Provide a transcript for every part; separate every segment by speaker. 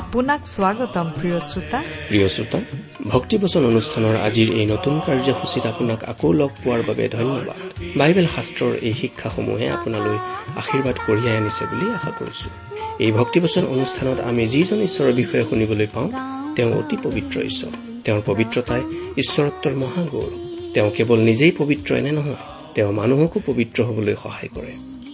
Speaker 1: আপোনাক স্বাগতম প্ৰিয় শ্ৰোতা।
Speaker 2: প্ৰিয় শ্ৰোতা ভক্তিবচন অনুষ্ঠানৰ আজিৰ এই নতুন কাৰ্যসূচীত আপোনাক আকৌ লগ পোৱাৰ বাবে ধন্যবাদ। বাইবেল শাস্ত্ৰৰ এই শিক্ষাসমূহে আপোনালৈ আশীৰ্বাদ কঢ়িয়াই আনিছে বুলি আশা কৰিছো। এই ভক্তিবচন অনুষ্ঠানত আমি যিজন ঈশ্বৰৰ বিষয়ে শুনিবলৈ পাওঁ তেওঁ অতি পবিত্ৰ ঈশ্বৰ। তেওঁৰ পবিত্ৰতাই ঈশ্বৰত্বৰ মহাগৌৰৱ তেওঁ কেৱল নিজেই পবিত্ৰ এনে নহয় তেওঁ মানুহকো পবিত্ৰ হবলৈ সহায় কৰে।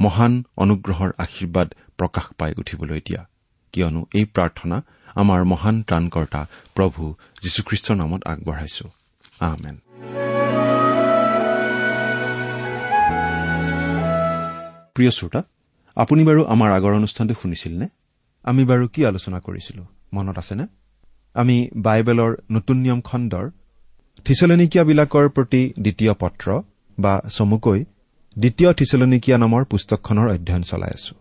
Speaker 3: মহান অনুগ্ৰহৰ আশীৰ্বাদ প্ৰকাশ পাই উঠিবলৈ দিয়া। কিয়নো এই প্ৰাৰ্থনা আমাৰ মহান ত্ৰাণকৰ্তা প্ৰভু যীশুখ্ৰীষ্টৰ নামত আগবঢ়াইছো। আমেন। প্ৰিয় শ্ৰোতা আপুনি বাৰু আমাৰ আগৰ অনুষ্ঠানটো শুনিছিল নে আমি বাৰু কি আলোচনা কৰিছিলো? মনত আছেনে? আমি বাইবেলৰ নতুন নিয়ম খণ্ডৰ থিচলনিকীয়াবিলাকৰ প্ৰতি দ্বিতীয় পত্ৰ বা চমুকৈ দ্বিতীয় থিচলনিকীয়া নামৰ পুস্তকখনৰ অধ্যয়ন চলাই আছো।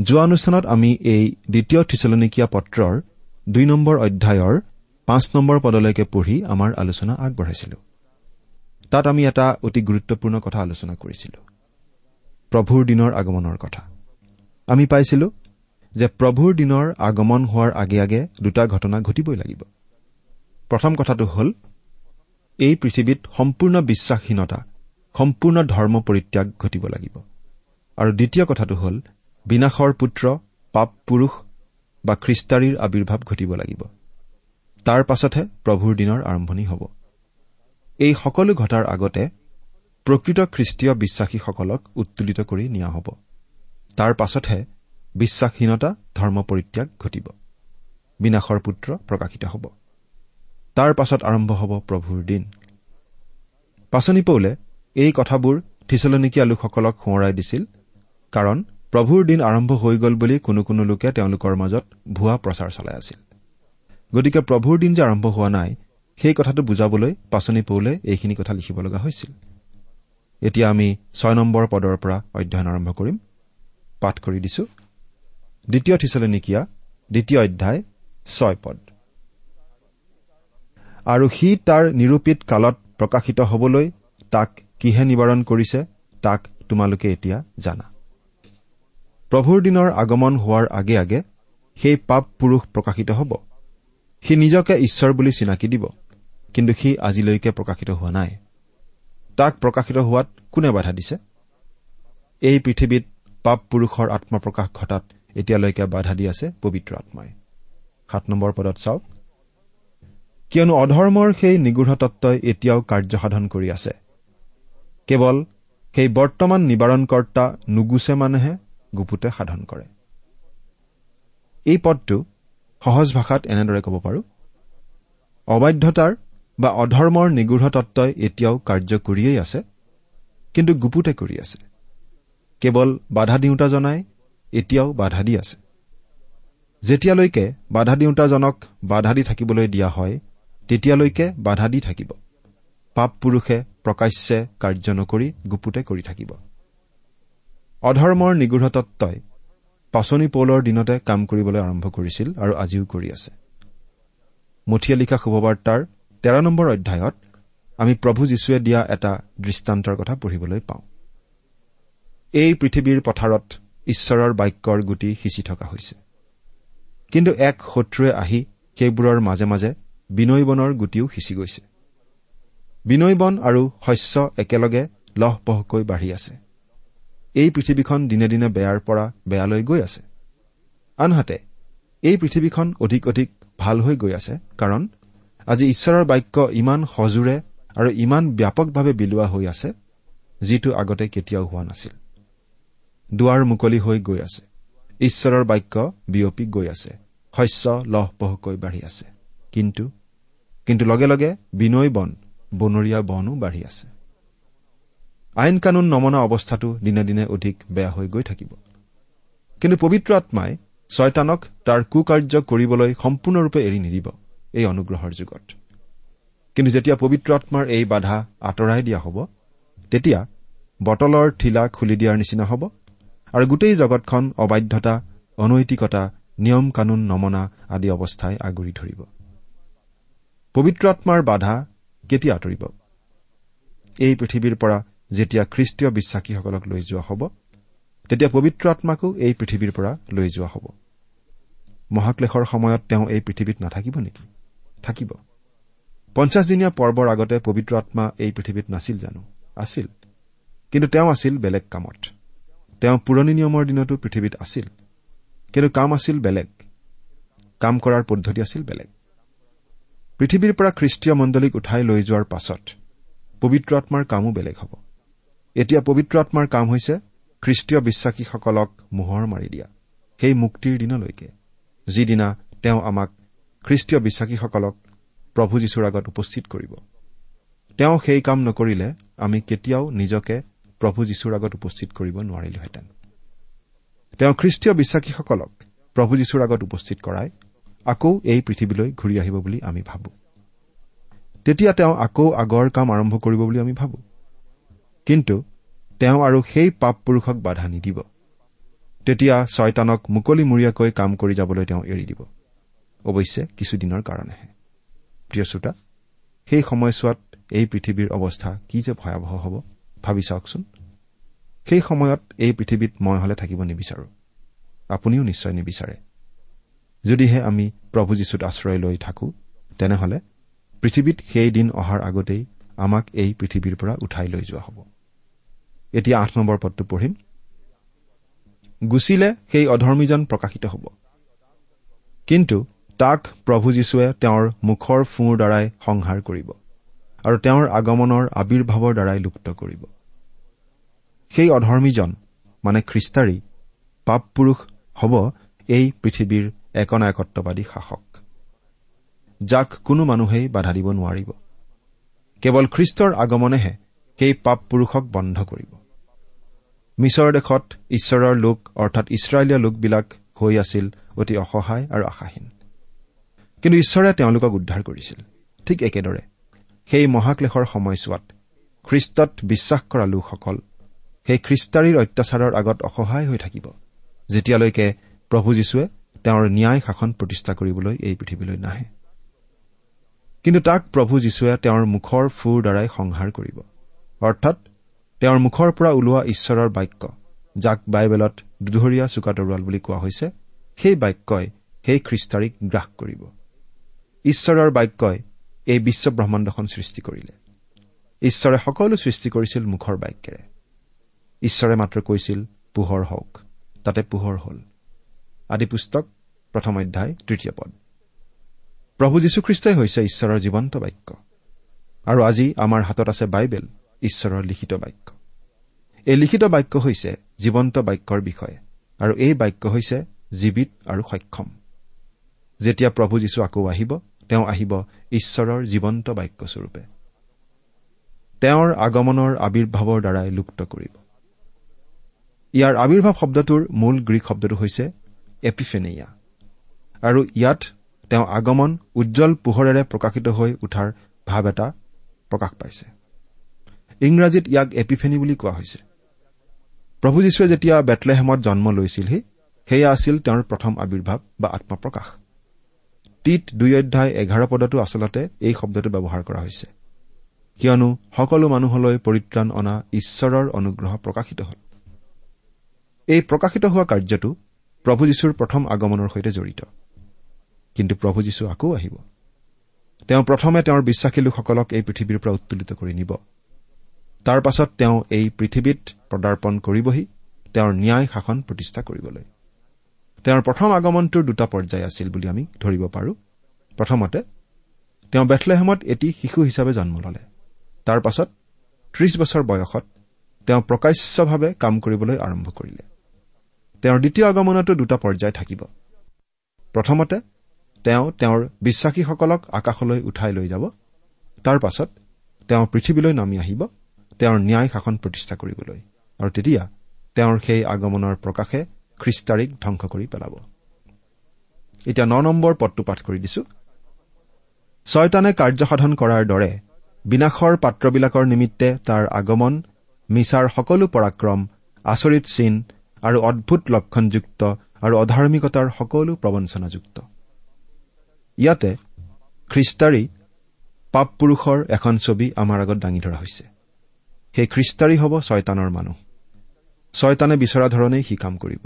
Speaker 3: যোৱা অনুষ্ঠানত আমি এই দ্বিতীয় থিচলনিকীয়া পত্ৰৰ দুই নম্বৰ অধ্যায়ৰ পাঁচ নম্বৰ পদলৈকে পঢ়ি আমাৰ আলোচনা আগবঢ়াইছিলো। তাত আমি এটা অতি গুৰুত্বপূৰ্ণ কথা আলোচনা কৰিছিলো। প্ৰভুৰ দিনৰ আগমনৰ কথা। আমি পাইছিলো যে প্ৰভুৰ দিনৰ আগমন হোৱাৰ আগে আগে দুটা ঘটনা ঘটিবই লাগিব। প্ৰথম কথাটো হ'ল এই পৃথিৱীত সম্পূৰ্ণ বিশ্বাসহীনতা সম্পূৰ্ণ ধৰ্ম পৰিত্যাগ ঘটিব লাগিব। আৰু দ্বিতীয় কথাটো হ'ল বিনাশৰ পুত্ৰ পাপ পুৰুষ বা খ্ৰীষ্টাৰীৰ আৱিৰ্ভাৱ ঘটিব লাগিব। তাৰ পাছতহে প্ৰভুৰ দিনৰ আৰম্ভণি হ'ব। এই সকলো ঘটাৰ আগতে প্ৰকৃত খ্ৰীষ্টীয় বিশ্বাসীসকলক উত্তোলিত কৰি নিয়া হ'ব। তাৰ পাছতহে বিশ্বাসহীনতা ধৰ্ম পৰিত্যাগ ঘটিব। বিনাশৰ পুত্ৰ প্ৰকাশিত হ'ব। তাৰ পাছত আৰম্ভ হ'ব প্ৰভুৰ দিন। পাচনি পৌলে এই কথাবোৰ থিচলনিকীয়া লোকসকলক সোঁৱৰাই দিছিল কাৰণ প্ৰভুৰ দিন আৰম্ভ হৈ গ'ল বুলি কোনো কোনো লোকে তেওঁলোকৰ মাজত ভুৱা প্ৰচাৰ চলাই আছিল। গতিকে প্ৰভুৰ দিন যে আৰম্ভ হোৱা নাই সেই কথাটো বুজাবলৈ পাচনি পৌলে এইখিনি কথা লিখিব লগা হৈছিল। এতিয়া আমি ছয় নম্বৰ পদৰ পৰা অধ্যয়ন আৰম্ভ কৰিম। পাঠ কৰি দিছো। দ্বিতীয় থিচলনিকীয়া দ্বিতীয় অধ্যায় ছয় পদ। আৰু সি তাৰ নিৰূপিত কালত প্ৰকাশিত হবলৈ তাক কিহে নিবাৰণ কৰিছে তাক তোমালোকে এতিয়া জানা। প্ৰভুৰ দিনৰ আগমন হোৱাৰ আগে আগে সেই পাপ পুৰুষ প্ৰকাশিত হ'ব। সি নিজকে ঈশ্বৰ বুলি চিনাকি দিব কিন্তু সি আজিলৈকে প্ৰকাশিত হোৱা নাই। তাক প্ৰকাশিত হোৱাত কোনে বাধা দিছে? এই পৃথিৱীত পাপ পুৰুষৰ আত্মপ্ৰকাশ ঘটাত এতিয়ালৈকে বাধা দি আছে পবিত্ৰ আত্মাই। সাত নম্বৰ পদত চাওক। কিয়নো অধৰ্মৰ সেই নিগৃঢ় তত্বই এতিয়াও কাৰ্যসাধন কৰি আছে। কেৱল সেই বৰ্তমান নিবাৰণকৰ্তা নুগুচে মানুহে গুপুতে সাধন কৰে। এই পদটো সহজ ভাষাত এনেদৰে ক'ব পাৰো অবাধ্যতাৰ বা অধৰ্মৰ নিগৃঢ় তত্বই এতিয়াও কাৰ্য কৰিয়েই আছে কিন্তু গুপুতে কৰি আছে। কেৱল বাধা দিওঁতাজনাই এতিয়াও বাধা দি আছে। যেতিয়ালৈকে বাধা দিওঁতাজনক বাধা দি থাকিবলৈ দিয়া হয় তেতিয়ালৈকে বাধা দি থাকিব। পাপ পুৰুষে প্ৰকাশ্যে কাৰ্য নকৰি গুপুতে কৰি থাকিব। অধৰ্মৰ নিগৃঢ় তত্বই পাচনি পৌলৰ দিনতে কাম কৰিবলৈ আৰম্ভ কৰিছিল আৰু আজিও কৰি আছে। মঠিয়া লিখা শুভবাৰ্তাৰ তেৰ নম্বৰ অধ্যায়ত আমি প্ৰভু যীশুৱে দিয়া এটা দৃষ্টান্তৰ কথা পঢ়িবলৈ পাওঁ। এই পৃথিৱীৰ পথাৰত ঈশ্বৰৰ বাক্যৰ গুটি সিঁচি থকা হৈছে। কিন্তু এক শত্ৰুৱে আহি সেইবোৰৰ মাজে মাজে বিনৈ বনৰ গুটিও সিঁচি গৈছে। বিনৈ বন আৰু শস্য একেলগে লহপহকৈ বাঢ়ি আছে। এই পৃথিৱীখন দিনে দিনে বেয়াৰ পৰা বেয়ালৈ গৈ আছে। আনহাতে এই পৃথিৱীখন অধিক অধিক ভাল হৈ গৈ আছে কাৰণ আজি ঈশ্বৰৰ বাক্য ইমান সজোৰে আৰু ইমান ব্যাপকভাৱে বিলোৱা হৈ আছে যিটো আগতে কেতিয়াও হোৱা নাছিল। দুৱাৰ মুকলি হৈ গৈ আছে। ঈশ্বৰৰ বাক্য বিয়পি গৈ আছে। শস্য লহপহকৈ বাঢ়ি আছে। কিন্তু কিন্তু লগে লগে বিনয় বন বনৰীয়া বনো বাঢ়ি আছে। আইন কানুন নমনা অৱস্থাটো দিনে দিনে অধিক বেয়া হৈ গৈ থাকিব। কিন্তু পবিত্ৰ আত্মাই ছয়তানক তাৰ কুকাৰ্য কৰিবলৈ সম্পূৰ্ণৰূপে এৰি নিদিব এই অনুগ্ৰহৰ যুগত। কিন্তু যেতিয়া পবিত্ৰ আত্মাৰ এই বাধা আঁতৰাই দিয়া হ'ব তেতিয়া বটলৰ ঠিলা খুলি দিয়াৰ নিচিনা হ'ব আৰু গোটেই জগতখন অবাধ্যতা অনৈতিকতা নিয়ম কানুন নমনা আদি অৱস্থাই আগুৰি ধৰিব। পবিত্ৰ আত্মাৰ বাধা কেতিয়া আঁতৰিব? এই পৃথিৱীৰ পৰা যেতিয়া খ্ৰীষ্টীয় বিশ্বাসীসকলক লৈ যোৱা হ'ব তেতিয়া পবিত্ৰ আত্মাকো এই পৃথিৱীৰ পৰা লৈ যোৱা হ'ব। মহাক্লেশৰ সময়ত তেওঁ এই পৃথিৱীত নাথাকিব নেকি? থাকিব। পঞ্চাছদিনীয়া পৰ্বৰ আগতে পবিত্ৰ আত্মা এই পৃথিৱীত নাছিল জানো? আছিল। কিন্তু তেওঁ আছিল বেলেগ কামত। তেওঁ পুৰণি নিয়মৰ দিনতো পৃথিৱীত আছিল। কিন্তু কাম আছিল বেলেগ। কাম কৰাৰ পদ্ধতি আছিল বেলেগ। পৃথিৱীৰ পৰা খ্ৰীষ্টীয় মণ্ডলীক উঠাই লৈ যোৱাৰ পাছত পবিত্ৰ আত্মাৰ কামো বেলেগ হ'ব। এতিয়া পবিত্ৰ আত্মাৰ কাম হৈছে খ্ৰীষ্টীয় বিশ্বাসীসকলক মোহৰ মাৰি দিয়া সেই মুক্তিৰ দিনলৈকে যিদিনা তেওঁ আমাক খ্ৰীষ্টীয় বিশ্বাসীসকলক প্ৰভু যীশুৰ আগত উপস্থিত কৰিব। তেওঁ সেই কাম নকৰিলে আমি কেতিয়াও নিজকে প্ৰভু যীশুৰ আগত উপস্থিত কৰিব নোৱাৰিলোহেঁতেন। তেওঁ খ্ৰীষ্টীয় বিশ্বাসীসকলক প্ৰভু যীশুৰ আগত উপস্থিত কৰাই আকৌ এই পৃথিৱীলৈ ঘূৰি আহিব বুলি আমি ভাবো। তেতিয়া তেওঁ আকৌ আগৰ কাম আৰম্ভ কৰিব বুলি আমি ভাবো। কিন্তু তেওঁ আৰু সেই পাপ পুৰুষক বাধা নিদিব। তেতিয়া ছয়তানক মুকলিমূৰীয়াকৈ কাম কৰি যাবলৈ তেওঁ এৰি দিব। অৱশ্যে কিছুদিনৰ কাৰণেহে। প্ৰিয় শ্ৰোতা সেই সময়ছোৱাত এই পৃথিৱীৰ অৱস্থা কি যে ভয়াৱহ হ'ব ভাবি চাওকচোন। সেই সময়ত এই পৃথিৱীত মই হলে থাকিব নিবিচাৰো। আপুনিও নিশ্চয় নিবিচাৰে। যদিহে আমি প্ৰভু যীশুত আশ্ৰয় লৈ থাকো তেনেহলে পৃথিৱীত সেই দিন অহাৰ আগতেই আমাক এই পৃথিৱীৰ পৰা উঠাই লৈ যোৱা হ'ব। এতিয়া আঠ নম্বৰ পদটো পঢ়িম। গুচিলে সেই অধৰ্মীজন প্ৰকাশিত হ'ব। কিন্তু তাক প্ৰভু যীশুৱে তেওঁৰ মুখৰ ফোঁৰ দ্বাৰাই সংহাৰ কৰিব আৰু তেওঁৰ আগমনৰ আৱিৰ্ভাৱৰ দ্বাৰাই লুপ্ত কৰিব। সেই অধৰ্মীজন মানে খ্ৰীষ্টাৰী পাপ পুৰুষ হ'ব এই পৃথিৱীৰ একনায়কত্ববাদী শাসক। যাক কোনো মানুহেই বাধা দিব নোৱাৰিব। কেৱল খ্ৰীষ্টৰ আগমনেহে সেই পাপ পুৰুষক বন্ধ কৰিব। মিছৰ দেশত ঈশ্বৰৰ লোক অৰ্থাৎ ইছৰাইলীয় লোকবিলাক হৈ আছিল অতি অসহায় আৰু আশাহীন। কিন্তু ঈশ্বৰে তেওঁলোকক উদ্ধাৰ কৰিছিল। ঠিক একেদৰে সেই মহাক্লেশৰ সময়ছোৱাত খ্ৰীষ্টত বিশ্বাস কৰা লোকসকল সেই খ্ৰীষ্টাৰীৰ অত্যাচাৰৰ আগত অসহায় হৈ থাকিব যেতিয়ালৈকে প্ৰভু যীশুৱে তেওঁৰ ন্যায় শাসন প্ৰতিষ্ঠা কৰিবলৈ এই পৃথিৱীলৈ নাহে। কিন্তু তাক প্ৰভু যীশুৱে তেওঁৰ মুখৰ ফুৰ দ্বাৰাই সংহাৰ কৰিব। অৰ্থাৎ তেওঁৰ মুখৰ পৰা ওলোৱা ঈশ্বৰৰ বাক্য যাক বাইবেলত দুধৰীয়া চোকা তৰোৱাল বুলি কোৱা হৈছে সেই বাক্যই সেই খ্ৰীষ্টাৰীক গ্ৰাস কৰিব। ঈশ্বৰৰ বাক্যই এই বিশ্ব ব্ৰহ্মাণ্ডখন সৃষ্টি কৰিলে। ঈশ্বৰে সকলো সৃষ্টি কৰিছিল মুখৰ বাক্যেৰে। ঈশ্বৰে মাত্ৰ কৈছিল পোহৰ হওক তাতে পোহৰ হ'ল। আদি পুস্তক প্ৰথম অধ্যায় তৃতীয় পদ। প্ৰভু যীশুখ্ৰীষ্টই হৈছে ঈশ্বৰৰ জীৱন্ত বাক্য। আৰু আজি আমাৰ হাতত আছে বাইবেল ঈশ্বৰৰ লিখিত বাক্য। এই লিখিত বাক্য হৈছে জীৱন্ত বাক্যৰ বিষয়ে আৰু এই বাক্য হৈছে জীৱিত আৰু সক্ষম। যেতিয়া প্ৰভু যীশু আকৌ আহিব তেওঁ আহিব ঈশ্বৰৰ জীৱন্ত বাক্যস্বৰূপে। তেওঁৰ আগমনৰ আৱিৰ্ভাৱৰ দ্বাৰাই লুপ্ত কৰিব। ইয়াৰ আৱিৰ্ভাৱ শব্দটোৰ মূল গ্ৰীক শব্দটো হৈছে এপিফেনেয়া। আৰু ইয়াত তেওঁ আগমন উজ্জ্বল পোহৰেৰে প্ৰকাশিত হৈ উঠাৰ ভাৱ এটা প্ৰকাশ পাইছে। ইংৰাজীত ইয়াক এপিফেনি বুলি কোৱা হৈছে। প্ৰভু যীশুৱে যেতিয়া বেটলেহেমত জন্ম লৈছিলহি সেয়া আছিল তেওঁৰ প্ৰথম আৱিৰ্ভাৱ বা আত্মপ্ৰকাশ। টিত দুই অধ্যায় এঘাৰ পদতো আচলতে এই শব্দটো ব্যৱহাৰ কৰা হৈছে। কিয়নো সকলো মানুহলৈ পৰিত্ৰাণ অনা ঈশ্বৰৰ অনুগ্ৰহ প্ৰকাশিত হ'ল। এই প্ৰকাশিত হোৱা কাৰ্যটো প্ৰভু যীশুৰ প্ৰথম আগমনৰ সৈতে জড়িত। কিন্তু প্ৰভু যীশু আকৌ আহিব। তেওঁ প্ৰথমে তেওঁৰ বিশ্বাসী লোকসকলক এই পৃথিৱীৰ পৰা উত্তোলিত কৰি নিব। তাৰ পাছত তেওঁ এই পৃথিৱীত পদাৰ্পণ কৰিবহি তেওঁৰ ন্যায় শাসন প্ৰতিষ্ঠা কৰিবলৈ। তেওঁৰ প্ৰথম আগমনটোৰ দুটা পৰ্যায় আছিল বুলি আমি ধৰিব পাৰো। প্ৰথমতে তেওঁ বেথলেহেমত এটি শিশু হিচাপে জন্ম ললে। তাৰ পাছত ত্ৰিশ বছৰ বয়সত তেওঁ প্ৰকাশ্যভাৱে কাম কৰিবলৈ আৰম্ভ কৰিলে। তেওঁৰ দ্বিতীয় আগমনতো দুটা পৰ্যায় থাকিব। প্ৰথমতে তেওঁ তেওঁৰ বিশ্বাসীসকলক আকাশলৈ উঠাই লৈ যাব। তাৰ পাছত তেওঁ পৃথিৱীলৈ নামি আহিব তেওঁৰ ন্যায় শাসন প্ৰতিষ্ঠা কৰিবলৈ। আৰু তেতিয়া তেওঁৰ সেই আগমনৰ প্ৰকাশে খ্ৰীষ্টাৰীক ধ্বংস কৰি পেলাব। এতিয়া ন নম্বৰ পদটো পাঠ কৰি দিছো। ছয়তানে কাৰ্যসাধন কৰাৰ দৰে বিনাশৰ পাত্ৰবিলাকৰ নিমিত্তে তাৰ আগমন মিছাৰ সকলো পৰাক্ৰম আচৰিত চিন আৰু অদ্ভুত লক্ষণযুক্ত আৰু অধাৰ্মিকতাৰ সকলো প্ৰবঞ্চনাযুক্ত। ইয়াতে খ্ৰীষ্টাৰী পাপ পুৰুষৰ এখন ছবি আমাৰ আগত দাঙি ধৰা হৈছে। সেই খ্ৰীষ্টাৰী হ'ব ছয়তানৰ মানুহ। ছয়তানে বিচৰা ধৰণেই সি কাম কৰিব।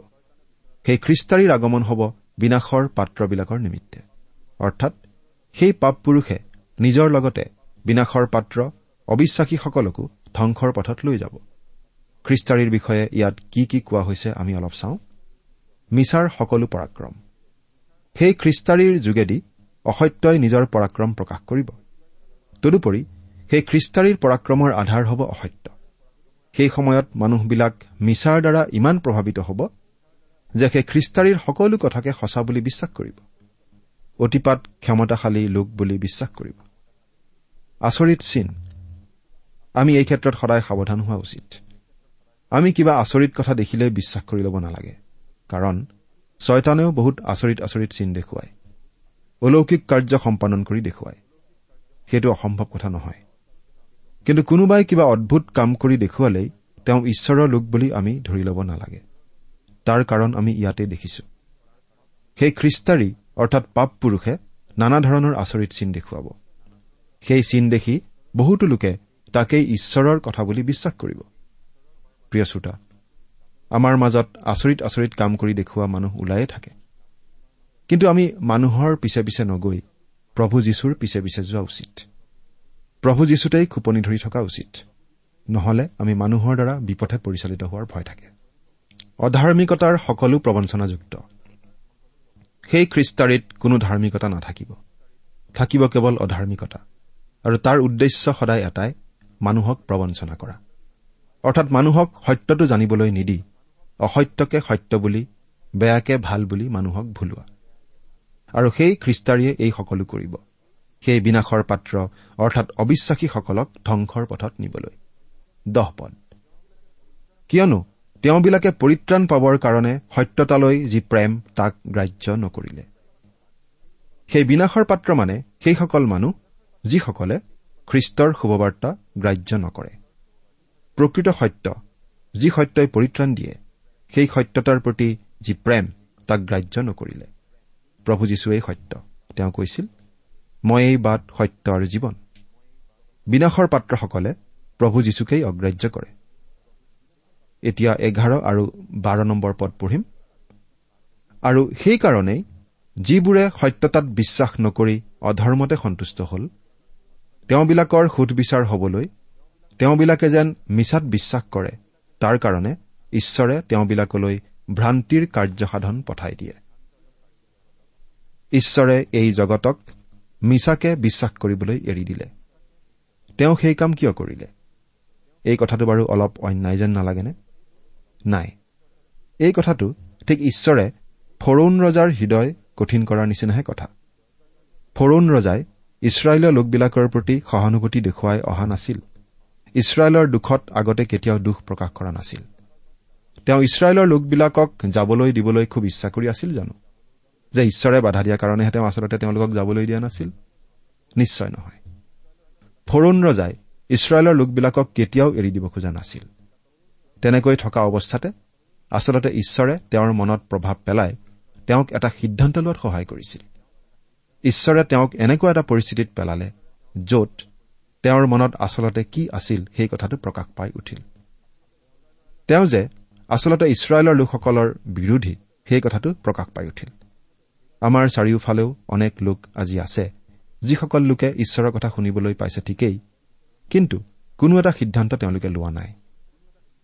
Speaker 3: সেই খ্ৰীষ্টাৰীৰ আগমন হ'ব বিনাশৰ পাত্ৰবিলাকৰ নিমিত্তে। অৰ্থাৎ সেই পাপ পুৰুষে নিজৰ লগতে বিনাশৰ পাত্ৰ অবিশ্বাসীসকলকো ধ্বংসৰ পথত লৈ যাব। খ্ৰীষ্টাৰীৰ বিষয়ে ইয়াত কি কি কোৱা হৈছে আমি অলপ চাওঁ। মিছাৰ সকলো পৰাক্ৰম। সেই খ্ৰীষ্টাৰীৰ যোগেদি অসত্যই নিজৰ পৰাক্ৰম প্ৰকাশ কৰিব। তদুপৰি সেই খ্ৰীষ্টাৰীৰ পৰাক্ৰমৰ আধাৰ হ'ব অসত্য। সেই সময়ত মানুহবিলাক মিছাৰ দ্বাৰা ইমান প্ৰভাৱিত হ'ব যে সেই খ্ৰীষ্টাৰীৰ সকলো কথাকে সঁচা বুলি বিশ্বাস কৰিব। অতিপাত ক্ষমতাশালী লোক বুলি বিশ্বাস কৰিব। আচৰিত চিন। আমি এই ক্ষেত্ৰত সদায় সাৱধান হোৱা উচিত। আমি কিবা আচৰিত কথা দেখিলে বিশ্বাস কৰি ল'ব নালাগে কাৰণ ছয়তানেও বহুত আচৰিত আচৰিত চিন দেখুৱায় অলৌকিক কাৰ্য সম্পাদন কৰি দেখুৱায়। সেইটো অসম্ভৱ কথা নহয়। কিন্তু কোনোবাই কিবা অদ্ভুত কাম কৰি দেখুৱালেই তেওঁ ঈশ্বৰৰ লোক বুলি আমি ধৰি ল'ব নালাগে। তাৰ কাৰণ আমি ইয়াতে দেখিছো। সেই খ্ৰীষ্টাৰী অৰ্থাৎ পাপ পুৰুষে নানা ধৰণৰ আচৰিত চিন দেখুৱাব। সেই চিন দেখি বহুতো লোকে তাকেই ঈশ্বৰৰ কথা বুলি বিশ্বাস কৰিব। প্ৰিয় শ্ৰোতা আমাৰ মাজত আচৰিত আচৰিত কাম কৰি দেখুওৱা মানুহ ওলায়ে থাকে। কিন্তু আমি মানুহৰ পিছে পিছে নগৈ প্ৰভু যীশুৰ পিছে পিছে যোৱা উচিত। প্ৰভু যীশুতেই খোপনি ধৰি থকা উচিত। নহলে আমি মানুহৰ দ্বাৰা বিপথে পৰিচালিত হোৱাৰ ভয় থাকে। অধাৰ্মিকতাৰ সকলো প্ৰবঞ্চনাযুক্ত। সেই খ্ৰীষ্টাৰীত কোনো ধাৰ্মিকতা নাথাকিব। থাকিব কেৱল অধাৰ্মিকতা। আৰু তাৰ উদ্দেশ্য সদায় এটাই মানুহক প্ৰবঞ্চনা কৰা। অৰ্থাৎ মানুহক সত্যটো জানিবলৈ নিদি অসত্যকে সত্য বুলি বেয়াকে ভাল বুলি মানুহক ভুলোৱা। আৰু সেই খ্ৰীষ্টাৰীয়ে এই সকলো কৰিব। সেই বিনাশৰ পাত্ৰ অৰ্থাৎ অবিশ্বাসীসকলক ধ্বংসৰ পথত নিবলৈ। দহ পদ। কিয়নো তেওঁবিলাকে পৰিত্ৰাণ পাবৰ কাৰণে সত্যতালৈ যি প্ৰেম তাক গ্ৰাহ্য নকৰিলে। সেই বিনাশৰ পাত্ৰ মানে সেইসকল মানুহ যিসকলে খ্ৰীষ্টৰ শুভবাৰ্তা গ্ৰাহ্য নকৰে। প্ৰকৃত সত্য যি সত্যই পৰিত্ৰাণ দিয়ে সেই সত্যতাৰ প্ৰতি যি প্ৰেম তাক গ্ৰাহ্য নকৰিলে। প্ৰভু যীশুৱেই সত্য। তেওঁ কৈছিল মই এই বাট সত্য আৰু জীৱন। বিনাশৰ পাত্ৰসকলে প্ৰভু যীশুকেই অগ্ৰাহ্য কৰে। এতিয়া এঘাৰ আৰু বাৰ নম্বৰ পদ পঢ়িম। আৰু সেইকাৰণেই যিবোৰে সত্যতাত বিশ্বাস নকৰি অধৰ্মতে সন্তুষ্ট হ'ল তেওঁবিলাকৰ সুধবিচাৰ হবলৈ তেওঁবিলাকে যেন মিছাত বিশ্বাস কৰে। তাৰ কাৰণে ঈশ্বৰে তেওঁবিলাকলৈ ভ্ৰান্তিৰ কাৰ্যসাধন পঠাই দিয়ে। ঈশ্বৰে এই জগতক মিছাকে বিশ্বাস কৰিবলৈ এৰি দিলে। তেওঁ সেই কাম কিয় কৰিলে? এই কথাটো বাৰু অলপ অন্যায় যেন নালাগেনে? নাই। এই কথাটো ঠিক ঈশ্বৰে ফৰৌন ৰজাৰ হৃদয় কঠিন কৰাৰ নিচিনাহে কথা। ফৰৌন ৰজাই ইছৰাইলৰ লোকবিলাকৰ প্ৰতি সহানুভূতি দেখুৱাই অহা নাছিল। ইছৰাইলৰ দুখত আগতে কেতিয়াও দুখ প্ৰকাশ কৰা নাছিল। তেওঁ ইছৰাইলৰ লোকবিলাকক যাবলৈ দিবলৈ খুব ইচ্ছা কৰি আছিল জানো? যে ঈশ্বৰে বাধা দিয়াৰ কাৰণেহে তেওঁ আচলতে তেওঁলোকক যাবলৈ দিয়া নাছিল? নিশ্চয় নহয়। ফৰুণ ৰজাই ইছৰাইলৰ লোকবিলাকক কেতিয়াও এৰি দিব খোজা নাছিল। তেনেকৈ থকা অৱস্থাতে আচলতে ঈশ্বৰে তেওঁৰ মনত প্ৰভাৱ পেলাই তেওঁক এটা সিদ্ধান্ত লোৱাত সহায় কৰিছিল। ঈশ্বৰে তেওঁক এনেকুৱা এটা পৰিস্থিতিত পেলালে য'ত তেওঁৰ মনত আচলতে কি আছিল সেই কথাটো প্ৰকাশ পাই উঠিল। তেওঁ যে আচলতে ইছৰাইলৰ লোকসকলৰ বিৰোধী সেই কথাটো প্ৰকাশ পাই উঠিল। আমাৰ চাৰিওফালেও অনেক লোক আজি আছে যিসকল লোকে ঈশ্বৰৰ কথা শুনিবলৈ পাইছে ঠিকেই কিন্তু কোনো এটা সিদ্ধান্ত তেওঁলোকে লোৱা নাই।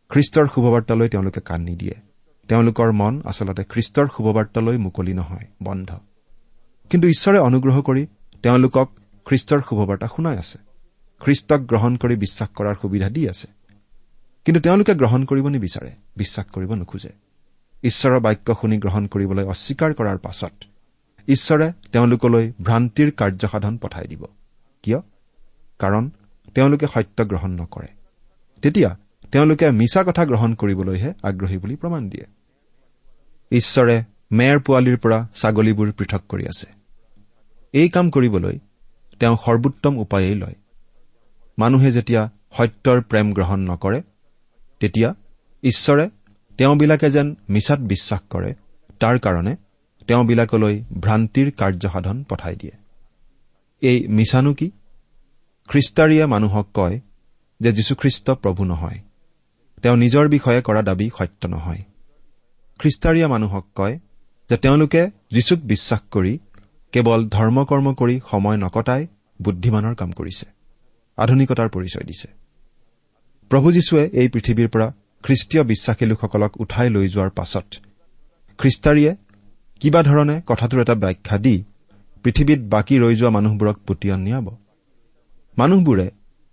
Speaker 3: খ্ৰীষ্টৰ শুভবাৰ্তালৈ তেওঁলোকে কাণ নিদিয়ে। তেওঁলোকৰ মন আচলতে খ্ৰীষ্টৰ শুভবাৰ্তালৈ মুকলি নহয় বন্ধ। কিন্তু ঈশ্বৰে অনুগ্ৰহ কৰি তেওঁলোকক খ্ৰীষ্টৰ শুভবাৰ্তা শুনাই আছে। খ্ৰীষ্টক গ্ৰহণ কৰি বিশ্বাস কৰাৰ সুবিধা দি আছে। কিন্তু তেওঁলোকে গ্ৰহণ কৰিব নিবিচাৰে বিশ্বাস কৰিব নোখোজে। ঈশ্বৰৰ বাক্য শুনি গ্ৰহণ কৰিবলৈ অস্বীকাৰ কৰাৰ পাছত ঈশ্বৰে তেওঁলোকলৈ ভ্ৰান্তিৰ কাৰ্যসাধন পঠাই দিব। কিয়? কাৰণ তেওঁলোকে সত্য গ্ৰহণ নকৰে। তেতিয়া তেওঁলোকে মিছা কথা গ্ৰহণ কৰিবলৈহে আগ্ৰহী বুলি প্ৰমাণ দিয়ে। ঈশ্বৰে মেৰ পোৱালিৰ পৰা ছাগলীবোৰ পৃথক কৰি আছে। এই কাম কৰিবলৈ তেওঁ সৰ্বোত্তম উপায়েই লয়। মানুহে যেতিয়া সত্যৰ প্ৰেম গ্ৰহণ নকৰে তেতিয়া ঈশ্বৰে তেওঁবিলাকে যেন মিছাত বিশ্বাস কৰে তাৰ কাৰণে তেওঁবিলাকলৈ ভ্ৰান্তিৰ কাৰ্যসাধন পঠাই দিয়ে। এই মিছানো কি? খ্ৰীষ্টাৰীয়ে মানুহক কয় যে যীশুখ্ৰীষ্ট প্ৰভু নহয়। তেওঁ নিজৰ বিষয়ে কৰা দাবী সত্য নহয়। খ্ৰীষ্টাৰীয়া মানুহক কয় যে তেওঁলোকে যীশুক বিশ্বাস কৰি কেৱল ধৰ্মকৰ্ম কৰি সময় নকটাই বুদ্ধিমানৰ কাম কৰিছে। আধুনিকতাৰ পৰিচয় দিছে। প্ৰভু যীশুৱে এই পৃথিৱীৰ পৰা খ্ৰীষ্টীয় বিশ্বাসী লোকসকলক উঠাই লৈ যোৱাৰ পাছত খ্ৰীষ্টাৰীয়ে কিবা ধৰণে কথাটোৰ এটা ব্যাখ্যা দি পৃথিৱীত বাকী ৰৈ যোৱা মানুহবোৰক পতিয়ন নিয়াব মানুহবোৰে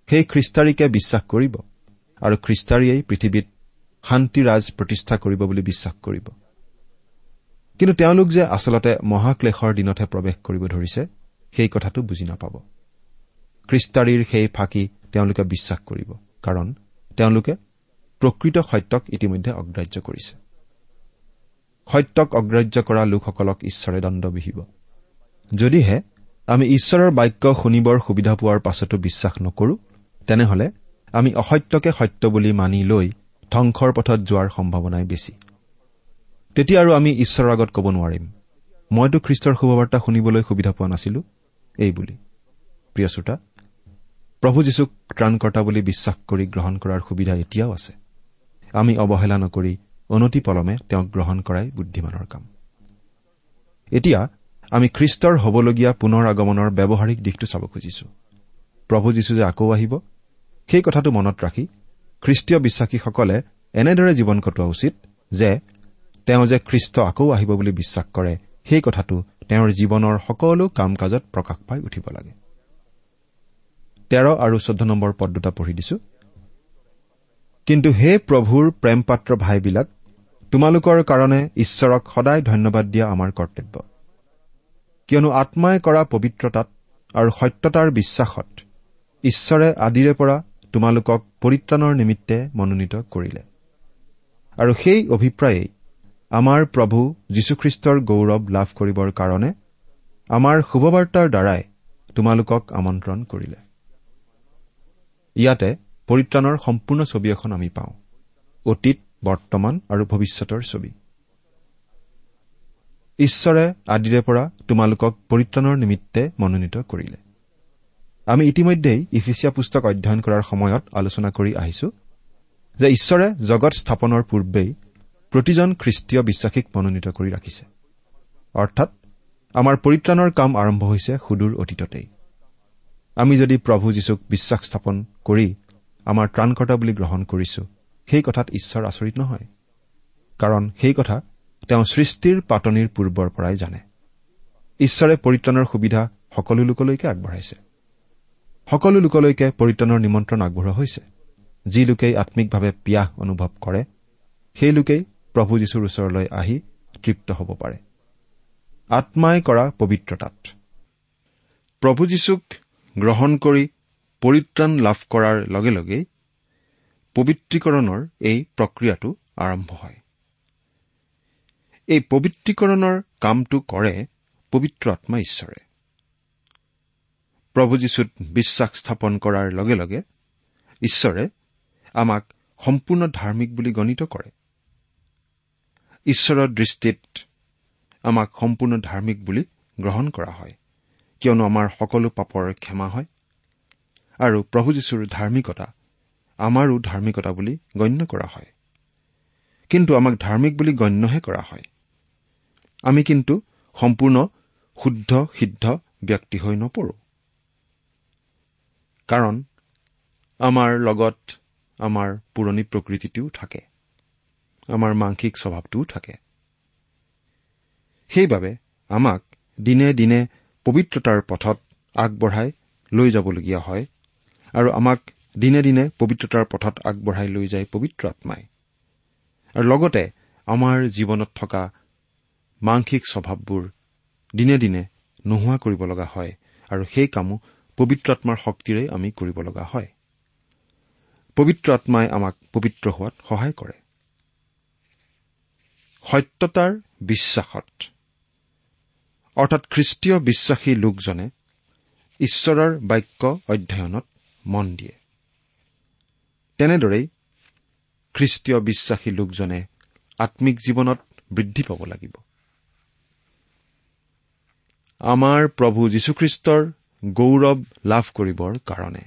Speaker 3: সেই খ্ৰীষ্টাৰীকে বিশ্বাস কৰিব আৰু খ্ৰীষ্টাৰীয়েই পৃথিৱীত শান্তিৰাজ প্ৰতিষ্ঠা কৰিব বুলি বিশ্বাস কৰিব। কিন্তু তেওঁলোক যে আচলতে মহাক্লেশৰ দিনতহে প্ৰৱেশ কৰিব ধৰিছে সেই কথাটো বুজি নাপাব। খ্ৰীষ্টাৰীৰ সেই ফাঁকি তেওঁলোকে বিশ্বাস কৰিব। কাৰণ তেওঁলোকে প্ৰকৃত সত্যক ইতিমধ্যে অগ্ৰাহ্য কৰিছে। সত্যক অগ্ৰাহ্য কৰা লোকসকলক ঈশ্বৰে দণ্ড বিহিব। যদিহে আমি ঈশ্বৰৰ বাক্য শুনিবৰ সুবিধা পোৱাৰ পাছতো বিশ্বাস নকৰো তেনেহলে আমি অসত্যকে সত্য বুলি মানি লৈ ধ্বংসৰ পথত যোৱাৰ সম্ভাৱনাই বেছি। তেতিয়া আৰু আমি ঈশ্বৰৰ আগত ক'ব নোৱাৰিম। মইতো খ্ৰীষ্টৰ শুভবাৰ্তা শুনিবলৈ সুবিধা পোৱা নাছিলো। এই বুলি। প্ৰিয় শ্ৰোতা প্ৰভু যীশুক ত্ৰাণকৰ্তা বুলি বিশ্বাস কৰি গ্ৰহণ কৰাৰ সুবিধা এতিয়াও আছে। আমি অৱহেলা নকৰি অনতি পলমে তেওঁক গ্ৰহণ কৰাই বুদ্ধিমানৰ কাম। এতিয়া আমি খ্ৰীষ্টৰ হ'বলগীয়া পুনৰ আগমনৰ ব্যৱহাৰিক দিশটো চাব খুজিছো। প্ৰভু যীশু যে আকৌ আহিব সেই কথাটো মনত ৰাখি খ্ৰীষ্টীয় বিশ্বাসীসকলে এনেদৰে জীৱন কটোৱা উচিত যে তেওঁ যে খ্ৰীষ্ট আকৌ আহিব বুলি বিশ্বাস কৰে সেই কথাটো তেওঁৰ জীৱনৰ সকলো কাম কাজত প্ৰকাশ পাই উঠিব লাগে। তেৰ আৰু চৈধ্য নম্বৰ পদ দুটা পঢ়ি দিছো। কিন্তু হে প্ৰভুৰ প্ৰেম পাত্ৰ ভাইবিলাক তোমালোকৰ কাৰণে ঈশ্বৰক সদায় ধন্যবাদ দিয়া আমাৰ কৰ্তব্য। কিয়নো আত্মাই কৰা পবিত্ৰতাত আৰু সত্যতাৰ বিশ্বাসত ঈশ্বৰে আদিৰে পৰা তোমালোকক পৰিত্ৰাণৰ নিমিত্তে মনোনীত কৰিলে। আৰু সেই অভিপ্ৰায়েই আমাৰ প্ৰভু যীশুখ্ৰীষ্টৰ গৌৰৱ লাভ কৰিবৰ কাৰণে আমাৰ শুভবাৰ্তাৰ দ্বাৰাই তোমালোকক আমন্ত্ৰণ কৰিলে। ইয়াতে পৰিত্ৰাণৰ সম্পূৰ্ণ ছবি এখন আমি পাওঁ। অতীত বৰ্তমান আৰু ভৱিষ্যতৰ ছবি। ঈশ্বৰে আদিৰে পৰা তোমালোকক পৰিত্ৰাণৰ নিমিত্তে মনোনীত কৰিলে। আমি ইতিমধ্যেই ইফিচিয়া পুস্তক অধ্যয়ন কৰাৰ সময়ত আলোচনা কৰি আহিছো যে ঈশ্বৰে জগত স্থাপনৰ পূৰ্বেই প্ৰতিজন খ্ৰীষ্টীয় বিশ্বাসীক মনোনীত কৰি ৰাখিছে। অৰ্থাৎ আমাৰ পৰিত্ৰাণৰ কাম আৰম্ভ হৈছে সুদূৰ অতীততেই। আমি যদি প্ৰভু যীশুক বিশ্বাস স্থাপন কৰি আমাৰ ত্ৰাণকৰ্তা বুলি গ্ৰহণ কৰিছো সেই কথাত ঈশ্বৰ আচৰিত নহয়। কাৰণ সেই কথা তেওঁ সৃষ্টিৰ পাতনিৰ পূৰ্বৰ পৰাই জানে। ঈশ্বৰে পৰিত্ৰাণৰ সুবিধা সকলো লোকলৈকে আগবঢ়াইছে। সকলো লোকলৈকে পৰিত্ৰাণৰ নিমন্ত্ৰণ আগবঢ়োৱা হৈছে। যি লোকেই আম্মিকভাৱে পিয়াহ অনুভৱ কৰে সেই লোকেই প্ৰভু যীশুৰ ওচৰলৈ আহি তৃপ্ত হ'ব পাৰে। আত্মাই কৰা পবিত্ৰতাত। প্ৰভু যীশুক গ্ৰহণ কৰি পৰিত্ৰাণ লাভ কৰাৰ লগে লগেই পবিত্ৰীকৰণৰ এই প্ৰক্ৰিয়াটো আৰম্ভ হয়। এই পবিত্ৰীকৰণৰ কামটো কৰে পবিত্ৰ আত্মা ঈশ্বৰে। প্ৰভু যীশুত বিশ্বাস স্থাপন কৰাৰ লগে লগে ঈশ্বৰে আমাক সম্পূৰ্ণ ধাৰ্মিক বুলি গণিত কৰে। ঈশ্বৰৰ দৃষ্টিত আমাক সম্পূৰ্ণ ধাৰ্মিক বুলি গ্ৰহণ কৰা হয়। কিয়নো আমাৰ সকলো পাপৰ ক্ষমা হয়। আৰু প্ৰভু যীশুৰ ধাৰ্মিকতা আমাৰো ধাৰ্মিকতা বুলি গণ্য কৰা হয়। কিন্তু আমাক ধাৰ্মিক বুলি গণ্যহে কৰা হয়। আমি কিন্তু সম্পূৰ্ণ শুদ্ধ সিদ্ধ ব্যক্তি হৈ নপৰো। কাৰণ আমাৰ লগত আমাৰ পুৰণি প্ৰকৃতিটোও থাকে। আমাৰ মাংসিক স্বভাৱটোও থাকে। সেইবাবে আমাক দিনে দিনে পবিত্ৰতাৰ পথত আগবঢ়াই লৈ যাবলগীয়া হয় আৰু আমাক দিনে দিনে পবিত্ৰতাৰ পথত আগবঢ়াই লৈ যায় পবিত্ৰ আত্মাই। আৰু লগতে আমাৰ জীৱনত থকা মাংসিক স্বভাৱবোৰ দিনে দিনে নোহোৱা কৰিব লগা হয় আৰু সেই কামো পবিত্ৰ আত্মাৰ শক্তিৰে আমি কৰিব লগা হয়। পবিত্ৰ আত্মাই আমাক পবিত্ৰ হোৱাত সহায় কৰে। সত্যতাৰ বিশ্বাসত অৰ্থাৎ খ্ৰীষ্টীয় বিশ্বাসী লোকজনে ঈশ্বৰৰ বাক্য অধ্যয়নত মন দিয়ে। তেনেদৰেই খ্ৰীষ্টীয় বিশ্বাসী লোকজনে আম্মিক জীৱনত বৃদ্ধি পাব লাগিব। আমাৰ প্ৰভু যীশুখ্ৰীষ্টৰ গৌৰৱ লাভ কৰিবৰ কাৰণে।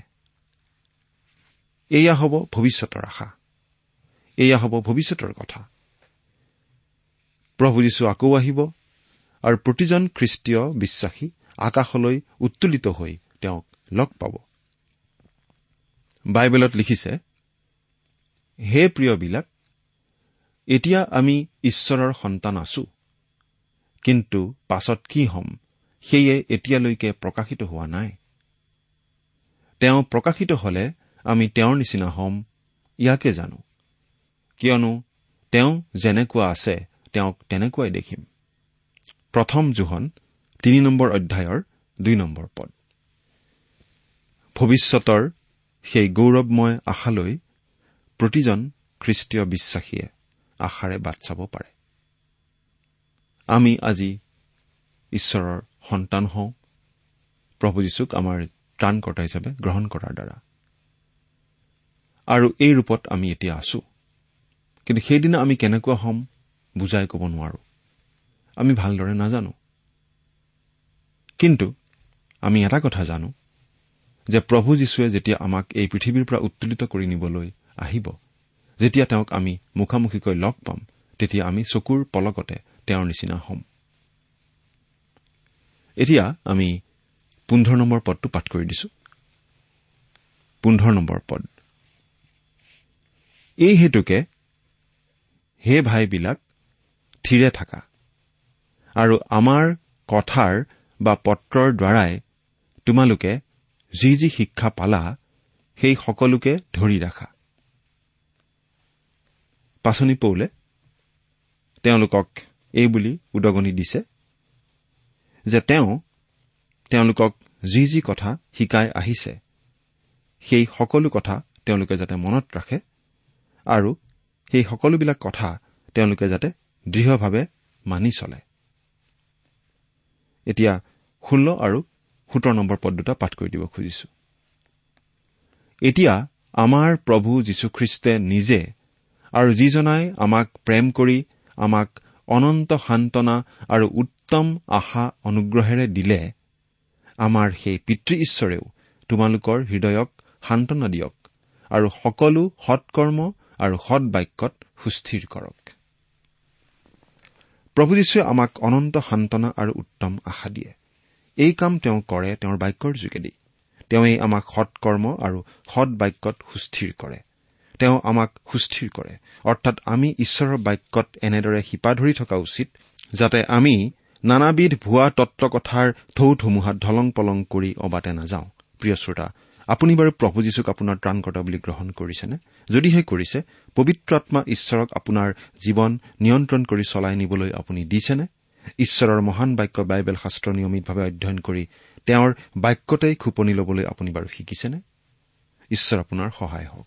Speaker 3: এয়া হ'ব ভৱিষ্যতৰ আশা। এয়া হ'ব ভৱিষ্যতৰ কথা। প্ৰভু যীশু আকৌ আহিব। আৰু প্ৰতিজন খ্ৰীষ্টীয় বিশ্বাসী আকাশলৈ উত্তোলিত হৈ তেওঁক লগ পাব। বাইবেলত লিখিছে হে প্ৰিয়বিলাক এতিয়া আমি ঈশ্বৰৰ সন্তান আছো কিন্তু পাছত কি হ'ম সেয়ে এতিয়ালৈকে প্ৰকাশিত হোৱা নাই। তেওঁ প্ৰকাশিত হলে আমি তেওঁৰ নিচিনা হ'ম ইয়াকে জানো। কিয়নো তেওঁ যেনেকুৱা আছে তেওঁক তেনেকুৱাই দেখিম। প্ৰথম জোহন তিনি নম্বৰ অধ্যায়ৰ দুই নম্বৰ পদ। ভৱিষ্যতৰ সেই গৌৰৱময় আশালৈ প্ৰতিজন খ্ৰীষ্টীয় বিশ্বাসীয়ে আশাৰে বাট চাব পাৰে। আমি আজি ঈশ্বৰৰ সন্তান হওঁ প্ৰভু যীশুক আমাৰ ত্ৰাণকৰ্তা হিচাপে গ্ৰহণ কৰাৰ দ্বাৰা। আৰু এই ৰূপত আমি এতিয়া আছো। কিন্তু সেইদিনা আমি কেনেকুৱা হ'ম বুজাই ক'ব নোৱাৰো। আমি ভালদৰে নাজানো। কিন্তু আমি এটা কথা জানো যে প্ৰভু যীশুৱে যেতিয়া আমাক এই পৃথিৱীৰ পৰা উত্তোলিত কৰি নিবলৈ আহিব যেতিয়া তেওঁক আমি মুখামুখিকৈ লগ পাম তেতিয়া আমি চকুৰ পলকতে তেওঁৰ নিচিনা হ'ম। এতিয়া আমি পোন্ধৰ নম্বৰ পদটো পাঠ কৰি দিছো। এই হেতুকে হে ভাইবিলাক থিৰে থাকা। আৰু আমাৰ কথাৰ বা পত্ৰৰ দ্বাৰাই তোমালোকে যি যি শিক্ষা পালা সেই সকলোকে ধৰি ৰাখা। পাচনি পৌলে তেওঁলোকক এই বুলি উদগনি দিছে যে তেওঁ তেওঁলোকক যি যি কথা শিকাই আহিছে সেই সকলো কথা তেওঁলোকে যাতে মনত ৰাখে আৰু সেই সকলোবিলাক কথা তেওঁলোকে যাতে দৃঢ়ভাৱে মানি চলে। এতিয়া ষোল্ল আৰু সোতৰ নম্বৰ পদ দুটা পাঠ কৰি দিব খুজিছো। এতিয়া আমাৰ প্ৰভু যীশুখ্ৰীষ্টে নিজে আৰু যিজনাই আমাক প্ৰেম কৰি আমাক অনন্ত সান্তনা আৰু উত্তম আশা অনুগ্ৰহেৰে দিলে আমাৰ সেই পিতৃ ঈশ্বৰেও তোমালোকৰ হৃদয়ক সান্তনা দিয়ক আৰু সকলো সৎকৰ্ম আৰু সৎ বাক্যত সুস্থিৰ কৰক। প্ৰভু যীশুৱে আমাক অনন্ত সান্তনা আৰু উত্তম আশা দিয়ে। এই কাম তেওঁ কৰে তেওঁৰ বাক্যৰ যোগেদি। তেওঁই আমাক সৎকৰ্ম আৰু সৎ বাক্যত সুস্থিৰ কৰে। তেওঁ আমাক সুস্থিৰ কৰে। অৰ্থাৎ আমি ঈশ্বৰৰ বাক্যত এনেদৰে শিপা ধৰি থকা উচিত যাতে আমি নানাবিধ ভুৱা তত্ব কথাৰ ঢৌ ধুমুহাত ধলং পলং কৰি অবাতে নাযাওঁ। প্ৰিয় শ্ৰোতা আপুনি বাৰু প্ৰভু যীশুক আপোনাৰ ত্ৰাণকৰ্তা বুলি গ্ৰহণ কৰিছেনে? যদিহে কৰিছে পবিত্ৰ আত্মা ঈশ্বৰক আপোনাৰ জীৱন নিয়ন্ত্ৰণ কৰি চলাই নিবলৈ আপুনি দিছেনে? ঈশ্বৰৰ মহান বাক্য বাইবেল শাস্ত্ৰ নিয়মিতভাৱে অধ্যয়ন কৰি তেওঁৰ বাক্যতেই খোপনি ল'বলৈ আপুনি বাৰু শিকিছেনে? ঈশ্বৰ আপোনাৰ সহায় হওক।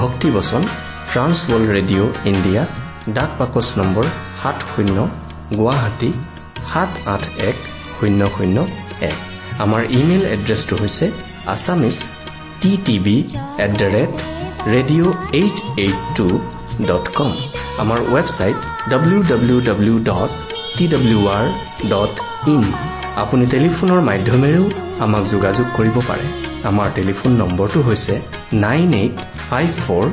Speaker 4: ভক্তিবচন ট্ৰান্সৱৰ্ল্ড ৰেডিঅ' ইণ্ডিয়া ডাক বাকচ নম্বৰ সাত শূন্য গুৱাহাটী সাত আঠ এক শূন্য শূন্য এক। আমাৰ ইমেইল এড্ৰেছটো হৈছে Assamese T TV at the rate radio' eight eight two dot com. আমাৰ website W W W dot T W R dot in. আপুনি টেলিফোনৰ মাধ্যমেৰেও আমাক যোগাযোগ কৰিব পাৰে। আমাৰ টেলিফোন নম্বৰটো হৈছে nine eight five four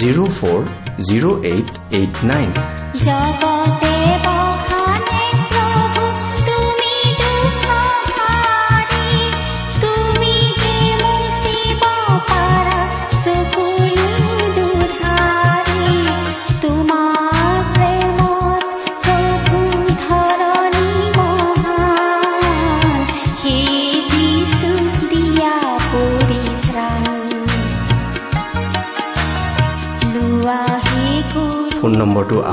Speaker 4: zero' four zero' eight eight nine.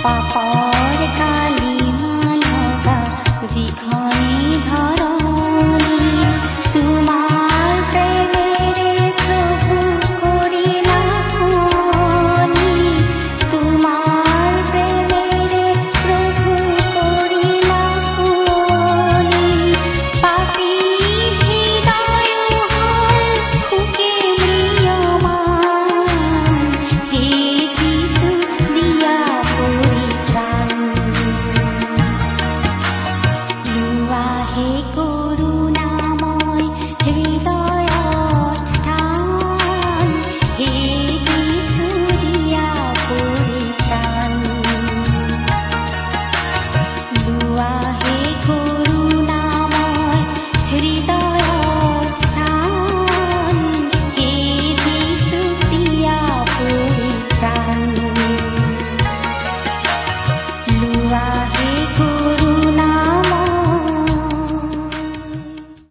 Speaker 5: Dharani পাপৰ